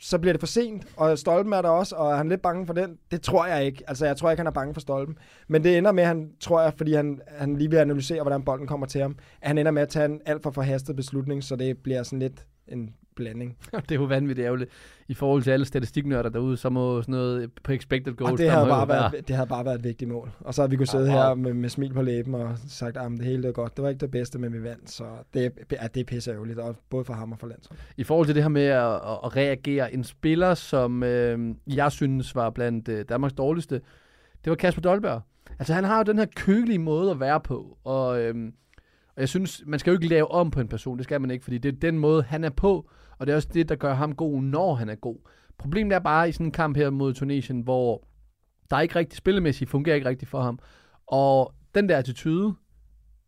B: så bliver det for sent, og Stolpen er der også, og er han lidt bange for den? Det tror jeg ikke. Altså, jeg tror ikke, han er bange for Stolpen. Men det ender med, at han, tror jeg, fordi han, han lige vil analysere, hvordan bolden kommer til ham, at han ender med at tage en alt for forhastet beslutning, så det bliver sådan lidt en blanding.
A: det er jo vanvittigt ærgerligt. I forhold til alle statistiknørder derude, så må sådan noget på expected goals...
B: Og det havde, bare været, det havde bare været et vigtigt mål. Og så har vi kunne sidde ja, her med, med smil på læben og sagt, at det hele er godt. Det var ikke det bedste, men vi vandt. Så det, ja, det er pisse ærgerligt, og både for ham og for landsholdet.
A: I forhold til det her med at, at reagere, en spiller, som øh, jeg synes var blandt øh, Danmarks dårligste, det var Kasper Dolberg. Altså han har jo den her kølige måde at være på, og... Øh, og jeg synes, man skal jo ikke lave om på en person, det skal man ikke, fordi det er den måde, han er på, og det er også det, der gør ham god, når han er god. Problemet er bare i sådan en kamp her mod Tunesien, hvor der er ikke rigtig spillemæssigt, fungerer ikke rigtigt for ham. Og den der attitude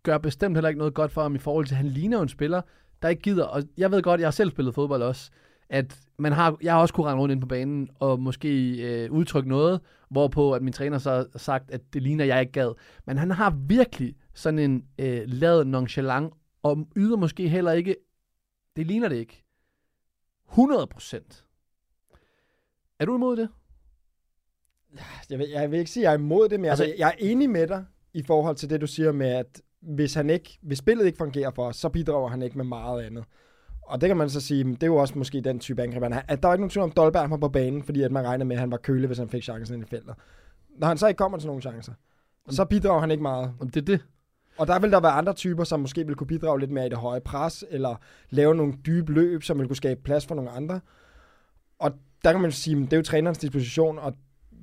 A: gør bestemt heller ikke noget godt for ham i forhold til, at han ligner en spiller, der ikke gider. Og jeg ved godt, jeg har selv spillet fodbold også, at man har, jeg har også kunne rende rundt ind på banen og måske øh, udtrykke noget, hvorpå at min træner så har sagt, at det ligner, jeg ikke gad. Men han har virkelig sådan en øh, lavet nonchalant, og yder måske heller ikke, det ligner det ikke, 100 procent. Er du imod det?
B: Jeg vil, jeg vil ikke sige, at jeg er imod det, men altså, jeg, jeg er enig med dig i forhold til det, du siger med, at hvis, han ikke, hvis spillet ikke fungerer for os, så bidrager han ikke med meget andet. Og det kan man så sige, det er jo også måske den type angreb, han har. At der er ikke nogen tvivl om, Dolberg var på banen, fordi at man regner med, at han var kølig, hvis han fik chancen i feltet. Når han så ikke kommer til nogen chancer, så bidrager han ikke meget.
A: Det er det.
B: Og der vil der være andre typer, som måske vil kunne bidrage lidt mere i det høje pres, eller lave nogle dybe løb, som vil kunne skabe plads for nogle andre. Og der kan man sige, at det er jo trænerens disposition, og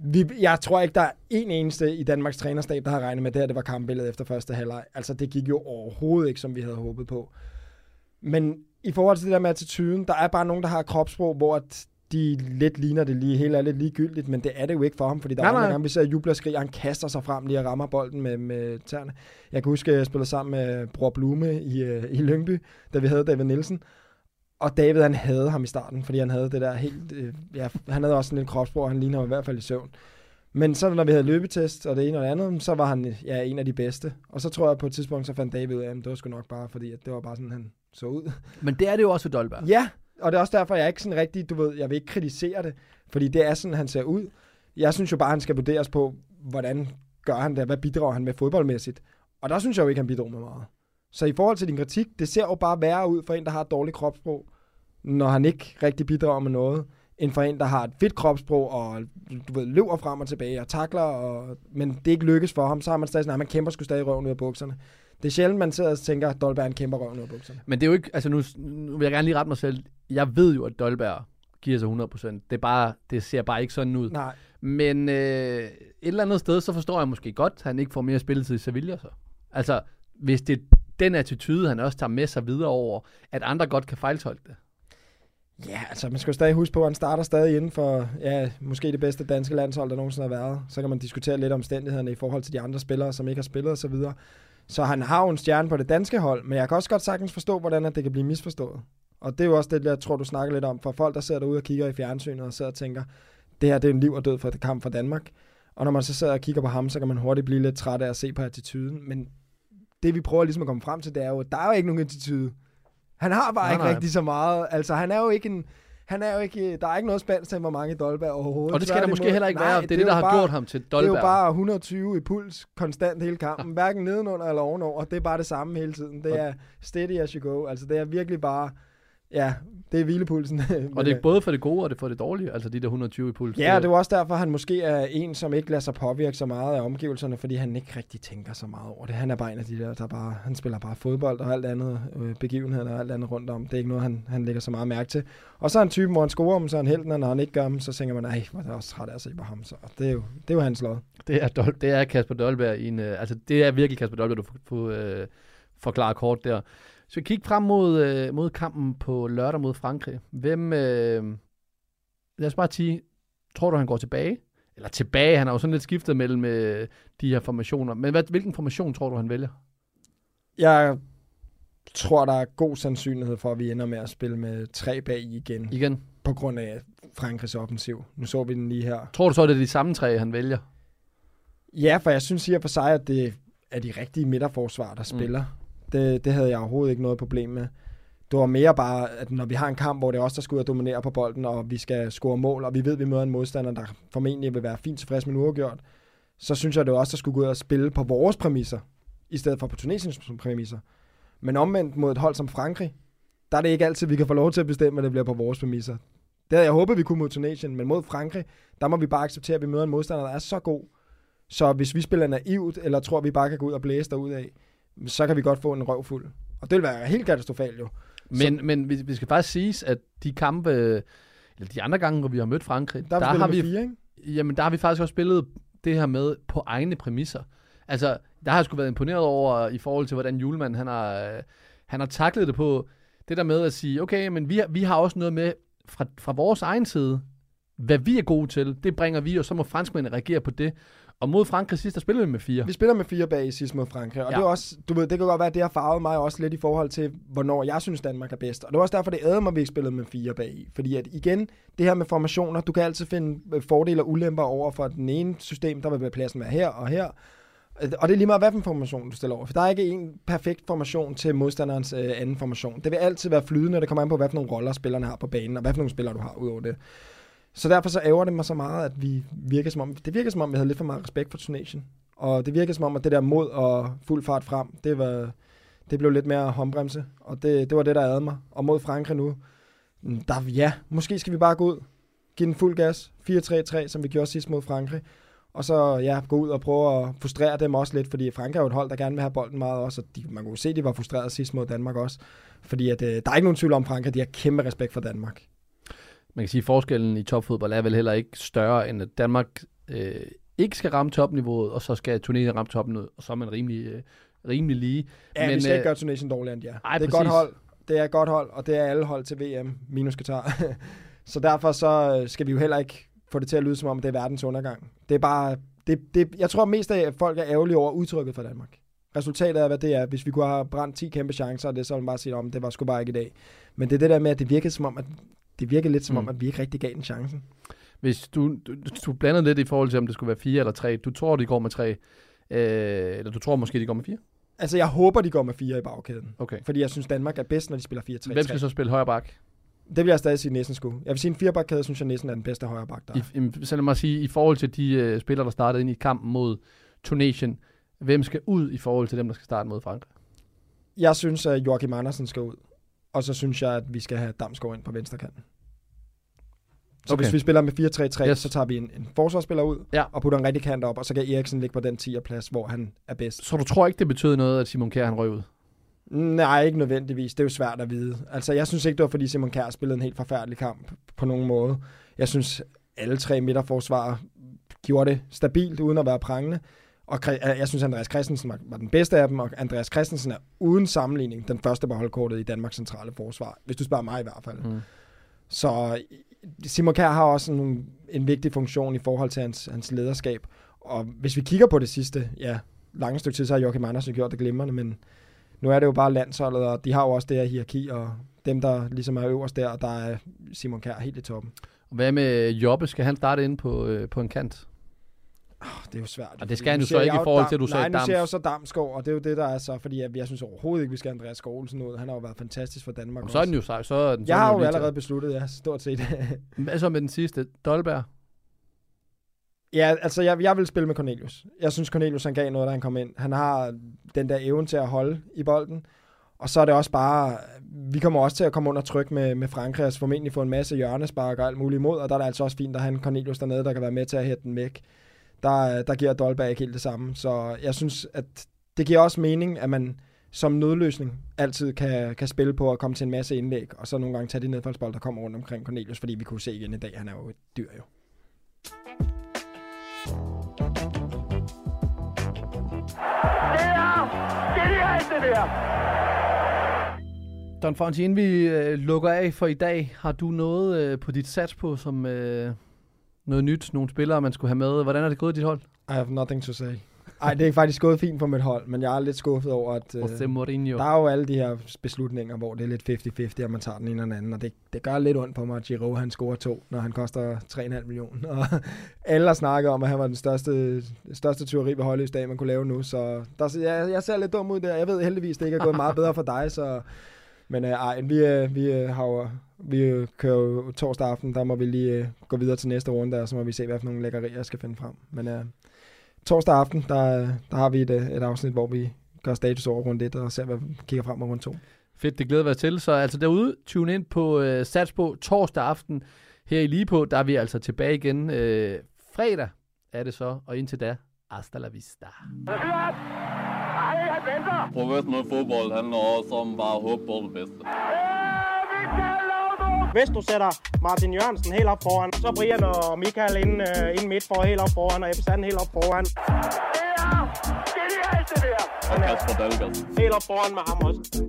B: vi, jeg tror ikke, der er en eneste i Danmarks trænerstab, der har regnet med det her, det var kampbilledet efter første halvleg. Altså, det gik jo overhovedet ikke, som vi havde håbet på. Men i forhold til det der med attituden, der er bare nogen, der har kropssprog, hvor at de lidt ligner det lige, helt er lidt ligegyldigt, men det er det jo ikke for ham, fordi der nej, er andre gange, vi ser jubler og skriger, han kaster sig frem lige og rammer bolden med, med tæerne. Jeg kan huske, at jeg spillede sammen med Bror Blume i, uh, i Lyngby, da vi havde David Nielsen, Og David, han havde ham i starten, fordi han havde det der helt... Øh, ja, han havde også sådan lidt kropsbrug, han ligner ham i hvert fald i søvn. Men så når vi havde løbetest og det ene og det andet, så var han ja, en af de bedste. Og så tror jeg på et tidspunkt, så fandt David ud af, at det var sgu nok bare, fordi at det var bare sådan, han så ud.
A: Men det er det jo også ved Dolberg.
B: Ja, og det er også derfor, jeg er ikke sådan rigtig, du ved, jeg vil ikke kritisere det, fordi det er sådan, han ser ud. Jeg synes jo bare, han skal vurderes på, hvordan gør han det, hvad bidrager han med fodboldmæssigt. Og der synes jeg jo ikke, han bidrager med meget. Så i forhold til din kritik, det ser jo bare værre ud for en, der har et dårligt kropssprog, når han ikke rigtig bidrager med noget, end for en, der har et fedt kropssprog, og du ved, løber frem og tilbage og takler, og, men det ikke lykkes for ham, så har man stadig sådan, at man kæmper sgu stadig røven ud af bukserne. Det er sjældent, man sidder og tænker, at Dolberg kæmper røven ud af bukserne.
A: Men det er jo ikke, altså nu, nu vil jeg gerne lige rette mig selv. Jeg ved jo, at Dolberg giver sig 100%. Det, er bare, det ser bare ikke sådan ud.
B: Nej.
A: Men øh, et eller andet sted, så forstår jeg måske godt, at han ikke får mere spilletid i Sevilla så. Altså, hvis det er den attitude, han også tager med sig videre over, at andre godt kan fejltolke det.
B: Ja, altså man skal jo stadig huske på, at han starter stadig inden for, ja, måske det bedste danske landshold, der nogensinde har været. Så kan man diskutere lidt omstændighederne i forhold til de andre spillere, som ikke har spillet osv. Så, så han har jo en stjerne på det danske hold, men jeg kan også godt sagtens forstå, hvordan det kan blive misforstået. Og det er jo også det, jeg tror, du snakker lidt om, for folk, der sidder derude og kigger i fjernsynet og sidder og tænker, det her det er en liv og død for et kamp for Danmark. Og når man så sidder og kigger på ham, så kan man hurtigt blive lidt træt af at se på attituden. Men det vi prøver ligesom at komme frem til, det er jo, at der er jo ikke nogen attitude. Han har bare nej, ikke nej. rigtig så meget. Altså, han er jo ikke en... Han er jo ikke, der er ikke noget spændt til, hvor mange Dolberg overhovedet.
A: Og det skal der måske heller ikke nej, være. Det er det, det der har bare, gjort ham til Dolberg.
B: Det er jo bare 120 i puls konstant hele kampen. Hverken nedenunder eller ovenover. Det er bare det samme hele tiden. Det er steady as you go. Altså det er virkelig bare Ja, det er hvilepulsen.
A: og det er både for det gode og det for det dårlige, altså de der 120 i puls.
B: Ja, det er også derfor, han måske er en, som ikke lader sig påvirke så meget af omgivelserne, fordi han ikke rigtig tænker så meget over det. Han er bare en af de der, der bare, han spiller bare fodbold og alt andet øh, begivenheder og alt andet rundt om. Det er ikke noget, han, han lægger så meget mærke til. Og så er han typen, hvor han scorer dem, så er han helten, og når han ikke gør dem, så tænker man, nej, hvor er også træt af at se på ham. Så det er jo, det er jo hans lod.
A: Det er, Dol- det er Kasper Dolberg i en, øh, altså det er virkelig Kasper Dolberg, du får øh, forklare kort der. Så kigger frem mod, øh, mod kampen på lørdag mod Frankrig. Hvem, øh, lad os bare sige, tror du, han går tilbage? Eller tilbage, han har jo sådan lidt skiftet mellem øh, de her formationer. Men hvad, hvilken formation tror du, han vælger?
B: Jeg tror, der er god sandsynlighed for, at vi ender med at spille med tre bag igen.
A: Igen?
B: På grund af Frankrigs offensiv. Nu så vi den lige her.
A: Tror du så, det er de samme tre, han vælger?
B: Ja, for jeg synes siger for sig, at det er de rigtige midterforsvar, der mm. Det, det havde jeg overhovedet ikke noget problem med. Det var mere bare, at når vi har en kamp, hvor det er os, der skal ud og dominere på bolden, og vi skal score mål, og vi ved, at vi møder en modstander, der formentlig vil være fint tilfreds med en uafgjort, så synes jeg, det er os, der skulle gå ud og spille på vores præmisser, i stedet for på Tunesiens præmisser. Men omvendt mod et hold som Frankrig, der er det ikke altid, vi kan få lov til at bestemme, at det bliver på vores præmisser. Det havde jeg håbet, vi kunne mod Tunesien, men mod Frankrig, der må vi bare acceptere, at vi møder en modstander, der er så god. Så hvis vi spiller naivt, eller tror, at vi bare kan gå ud og blæse derud af, så kan vi godt få en røvfuld. Og det vil være helt katastrofalt jo.
A: Men, så, men vi, vi skal faktisk sige, at de kampe, eller de andre gange, hvor vi har mødt Frankrig,
B: der, der har vi, fire, ikke?
A: Jamen, der har vi faktisk også spillet det her med på egne præmisser. Altså, der har jeg sgu været imponeret over, i forhold til, hvordan Julemand, han har, han har taklet det på, det der med at sige, okay, men vi har, vi har også noget med fra, fra vores egen side, hvad vi er gode til, det bringer vi, og så må franskmændene reagere på det. Og mod Frankrig sidst, der spillede vi med fire.
B: Vi spiller med fire bag i sidst mod Frankrig. Og ja. det, er også, du ved, det kan godt være, at det har farvet mig også lidt i forhold til, hvornår jeg synes, Danmark er bedst. Og det var også derfor, det æder mig, at vi ikke spillede med fire bag i. Fordi at igen, det her med formationer, du kan altid finde øh, fordele og ulemper over for den ene system, der vil pladsen være her og her. Og det er lige meget, hvad for en formation du stiller over. For der er ikke en perfekt formation til modstanderens øh, anden formation. Det vil altid være flydende, og det kommer an på, nogle roller spillerne har på banen, og nogle spillere du har udover det. Så derfor så ærger det mig så meget, at vi virker som om, det virker som om, vi havde lidt for meget respekt for Tunesien. Og det virker som om, at det der mod og fuld fart frem, det, var, det blev lidt mere håndbremse. Og det, det var det, der adede mig. Og mod Frankrig nu, mm, der, ja, måske skal vi bare gå ud, give den fuld gas, 4-3-3, som vi gjorde sidst mod Frankrig. Og så ja, gå ud og prøve at frustrere dem også lidt, fordi Frankrig er jo et hold, der gerne vil have bolden meget også, og de, man kunne se, at de var frustreret sidst mod Danmark også. Fordi at, øh, der er ikke nogen tvivl om Frankrig, de har kæmpe respekt for Danmark
A: man kan sige, at forskellen i topfodbold er vel heller ikke større, end at Danmark øh, ikke skal ramme topniveauet, og så skal Tunesien ramme topniveauet, og så er man rimelig, øh, rimelig lige.
B: Ja, Men, vi skal øh, ikke gøre Tunesien dårligere end ja. Ej, det er præcis. godt hold, det er et godt hold, og det er alle hold til VM, minus Qatar. så derfor så øh, skal vi jo heller ikke få det til at lyde som om, det er verdens undergang. Det er bare, det, det, jeg tror mest af, at folk er ærgerlige over udtrykket for Danmark. Resultatet er, hvad det er. Hvis vi kunne have brændt 10 kæmpe chancer, og det så ville man bare sige, om det var sgu bare ikke i dag. Men det er det der med, at det virkede som om, at det virkede lidt som
A: Mm.
B: om, at vi ikke rigtig gav den chancen.
A: Hvis du, du, du blandede lidt i forhold til, om det skulle være fire eller tre. Du tror, de går med tre. Øh, eller du tror måske, de går med fire?
B: Altså, jeg håber, de går med fire i bagkæden.
A: Okay.
B: Fordi jeg synes, Danmark er bedst, når de spiller 4-3-3.
A: Hvem skal så spille højre bak?
B: Det vil jeg stadig sige, Nissen skulle. Jeg vil sige, en firebakkæde, synes jeg, Nissen er den bedste højre bak, der er.
A: I, så lad mig sige, i forhold til de øh, spillere, der startede ind i kampen mod Tunesien, hvem skal ud i forhold til dem, der skal starte mod Frankrig?
B: Jeg synes, at Joachim Andersen skal ud. Og så synes jeg, at vi skal have Damsgaard ind på venstre kanten. Så
A: Okay.
B: hvis vi spiller med 4-3-3,
A: Yes.
B: så tager vi en, en forsvarsspiller ud,
A: Ja.
B: og putter en rigtig kant op, og så kan Eriksen ligge på den 10'er plads, hvor han er bedst.
A: Så du tror ikke, det betød noget, at Simon Kjær han røg ud?
B: Nej, ikke nødvendigvis. Det er jo svært at vide. Altså, jeg synes ikke, det var, fordi Simon Kjær spillede en helt forfærdelig kamp på nogen måde. Jeg synes, alle tre midterforsvarer gjorde det stabilt, uden at være prangende. Og Kri- jeg synes, Andreas Christensen var, var den bedste af dem, og Andreas Christensen er uden sammenligning den første på holdkortet i Danmarks centrale forsvar. Hvis du spørger mig i hvert fald.
A: Mm.
B: Så Simon Kjær har også en, en vigtig funktion i forhold til hans, hans lederskab. Og hvis vi kigger på det sidste, ja, lange stykke tid, så har Joachim Andersen gjort det glimrende, men nu er det jo bare landsholdet, og de har jo også det her hierarki, og dem, der ligesom er øverst der, der er Simon Kjær helt i toppen.
A: Hvad med Jobbe? Skal han starte ind på, øh, på en kant?
B: Det er jo svært.
A: Og det skal han jo så ikke i forhold til, at du
B: Nej,
A: sagde
B: nu ser jeg jo så Damsgaard, og det er jo det, der er så, fordi jeg, jeg synes overhovedet ikke, vi skal Andreas Skålsen ud. Han har jo været fantastisk for Danmark.
A: Jamen, så er den jo sej. Så er den, så
B: jeg har jo allerede
A: taget.
B: besluttet, ja, stort set.
A: Hvad så med den sidste? Dolberg?
B: Ja, altså jeg, jeg vil spille med Cornelius. Jeg synes, Cornelius han gav noget, da han kom ind. Han har den der evne til at holde i bolden. Og så er det også bare, vi kommer også til at komme under tryk med, med Frankrig, og formentlig få en masse hjørnespark og alt muligt imod, og der er det altså også fint at have en Cornelius dernede, der kan være med til at hætte den væk. Der, der giver Dolberg ikke helt det samme. Så jeg synes, at det giver også mening, at man som nødløsning altid kan, kan spille på at komme til en masse indlæg, og så nogle gange tage de nedfaldsbold, der kommer rundt omkring Cornelius, fordi vi kunne se igen i dag, han er jo et dyr jo.
A: Don Fonti, inden vi øh, lukker af for i dag, har du noget øh, på dit sats på, som øh, noget nyt, nogle spillere, man skulle have med? Hvordan er det gået i dit hold?
B: I have nothing to say. Ej, det er faktisk gået fint på mit hold, men jeg er lidt skuffet over, at øh,
A: Jose Mourinho.
B: der er jo alle de her beslutninger, hvor det er lidt 50-50, at man tager den ene eller den anden, og det, det gør lidt ondt på mig, at Giroud han scorer to, når han koster 3,5 millioner. Og alle har snakket om, at han var den største, største tyveri ved dag, man kunne lave nu, så der, jeg, jeg ser lidt dum ud der. Jeg ved heldigvis, det ikke er gået meget bedre for dig, så... Men øh, ej, vi, øh, vi, øh, har jo, vi øh, kører jo torsdag aften, der må vi lige øh, gå videre til næste runde, og så må vi se, hvad for nogle lækkerier jeg skal finde frem. Men øh, torsdag aften, der, der har vi et, øh, et afsnit, hvor vi gør status over runde 1, og ser, hvad vi kigger frem mod runde 2.
A: Fedt, det glæder os til. Så altså derude, tune ind på øh, Satsbo torsdag aften. Her i Ligepo, der er vi altså tilbage igen. Øh, fredag er det så, og indtil da, hasta la vista.
C: Professionel fodbold handler også om bare at håbe på det bedste.
D: Hvis du sætter Martin Jørgensen helt op foran, så Brian og Michael ind, uh, ind midt for helt op foran, og Ebbe Sand helt op foran.
C: Og Kasper Dahlgaard.
D: Helt op foran med ham også.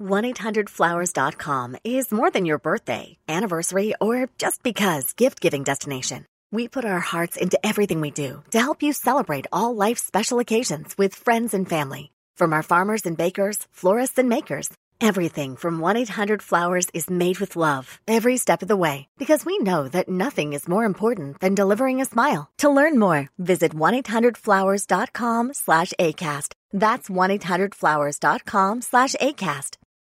G: one 800 flowerscom is more than your birthday, anniversary, or just because gift giving destination. We put our hearts into everything we do to help you celebrate all life's special occasions with friends and family. From our farmers and bakers, florists and makers, everything from 1-800-Flowers is made with love every step of the way because we know that nothing is more important than delivering a smile. To learn more, visit 1-800-Flowers.com slash ACAST. That's 1-800-Flowers.com slash ACAST.